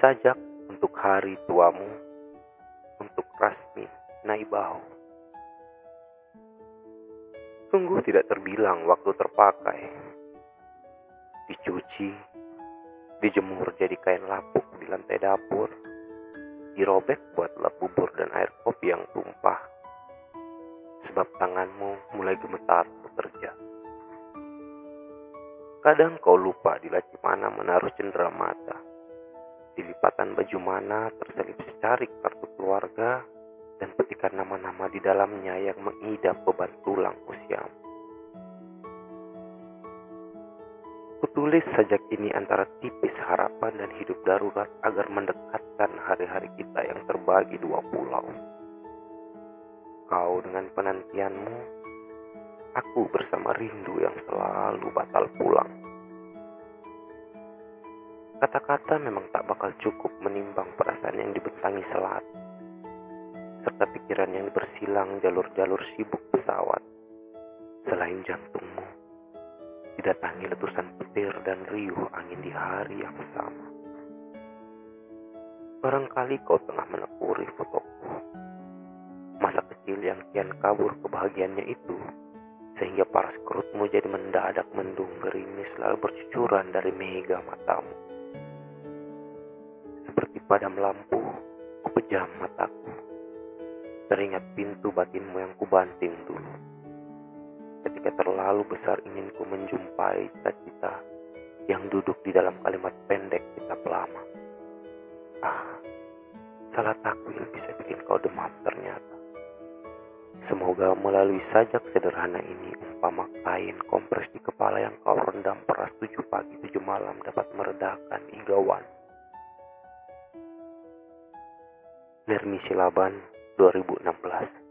sajak untuk hari tuamu, untuk Rasmi Naibau. Sungguh tidak terbilang waktu terpakai. Dicuci, dijemur jadi kain lapuk di lantai dapur, dirobek buat lap bubur dan air kopi yang tumpah. Sebab tanganmu mulai gemetar bekerja. Kadang kau lupa di laci mana menaruh cendera mata. Di lipatan baju mana terselip secarik kartu keluarga dan petikan nama-nama di dalamnya yang mengidap beban tulang usiamu. Kutulis sajak ini antara tipis harapan dan hidup darurat agar mendekatkan hari-hari kita yang terbagi dua pulau. Kau dengan penantianmu, aku bersama rindu yang selalu batal pulang. Kata-kata memang tak bakal cukup menimbang perasaan yang dibentangi selat, serta pikiran yang bersilang jalur-jalur sibuk pesawat. Selain jantungmu, didatangi letusan petir dan riuh angin di hari yang sama. Barangkali kau tengah menekuri fotoku. Masa kecil yang kian kabur kebahagiaannya itu, sehingga paras kerutmu jadi mendadak mendung gerimis lalu bercucuran dari mega matamu. Seperti padam lampu, kupejam mataku. Teringat pintu batinmu yang kubanting dulu. Ketika terlalu besar inginku menjumpai cita-cita yang duduk di dalam kalimat pendek kitab lama. Ah, salah takwil bisa bikin kau demam ternyata. Semoga melalui sajak sederhana ini umpama kain kompres di kepala yang kau rendam peras tujuh pagi tujuh malam dapat meredakan igawan. Lermi Silaban 2016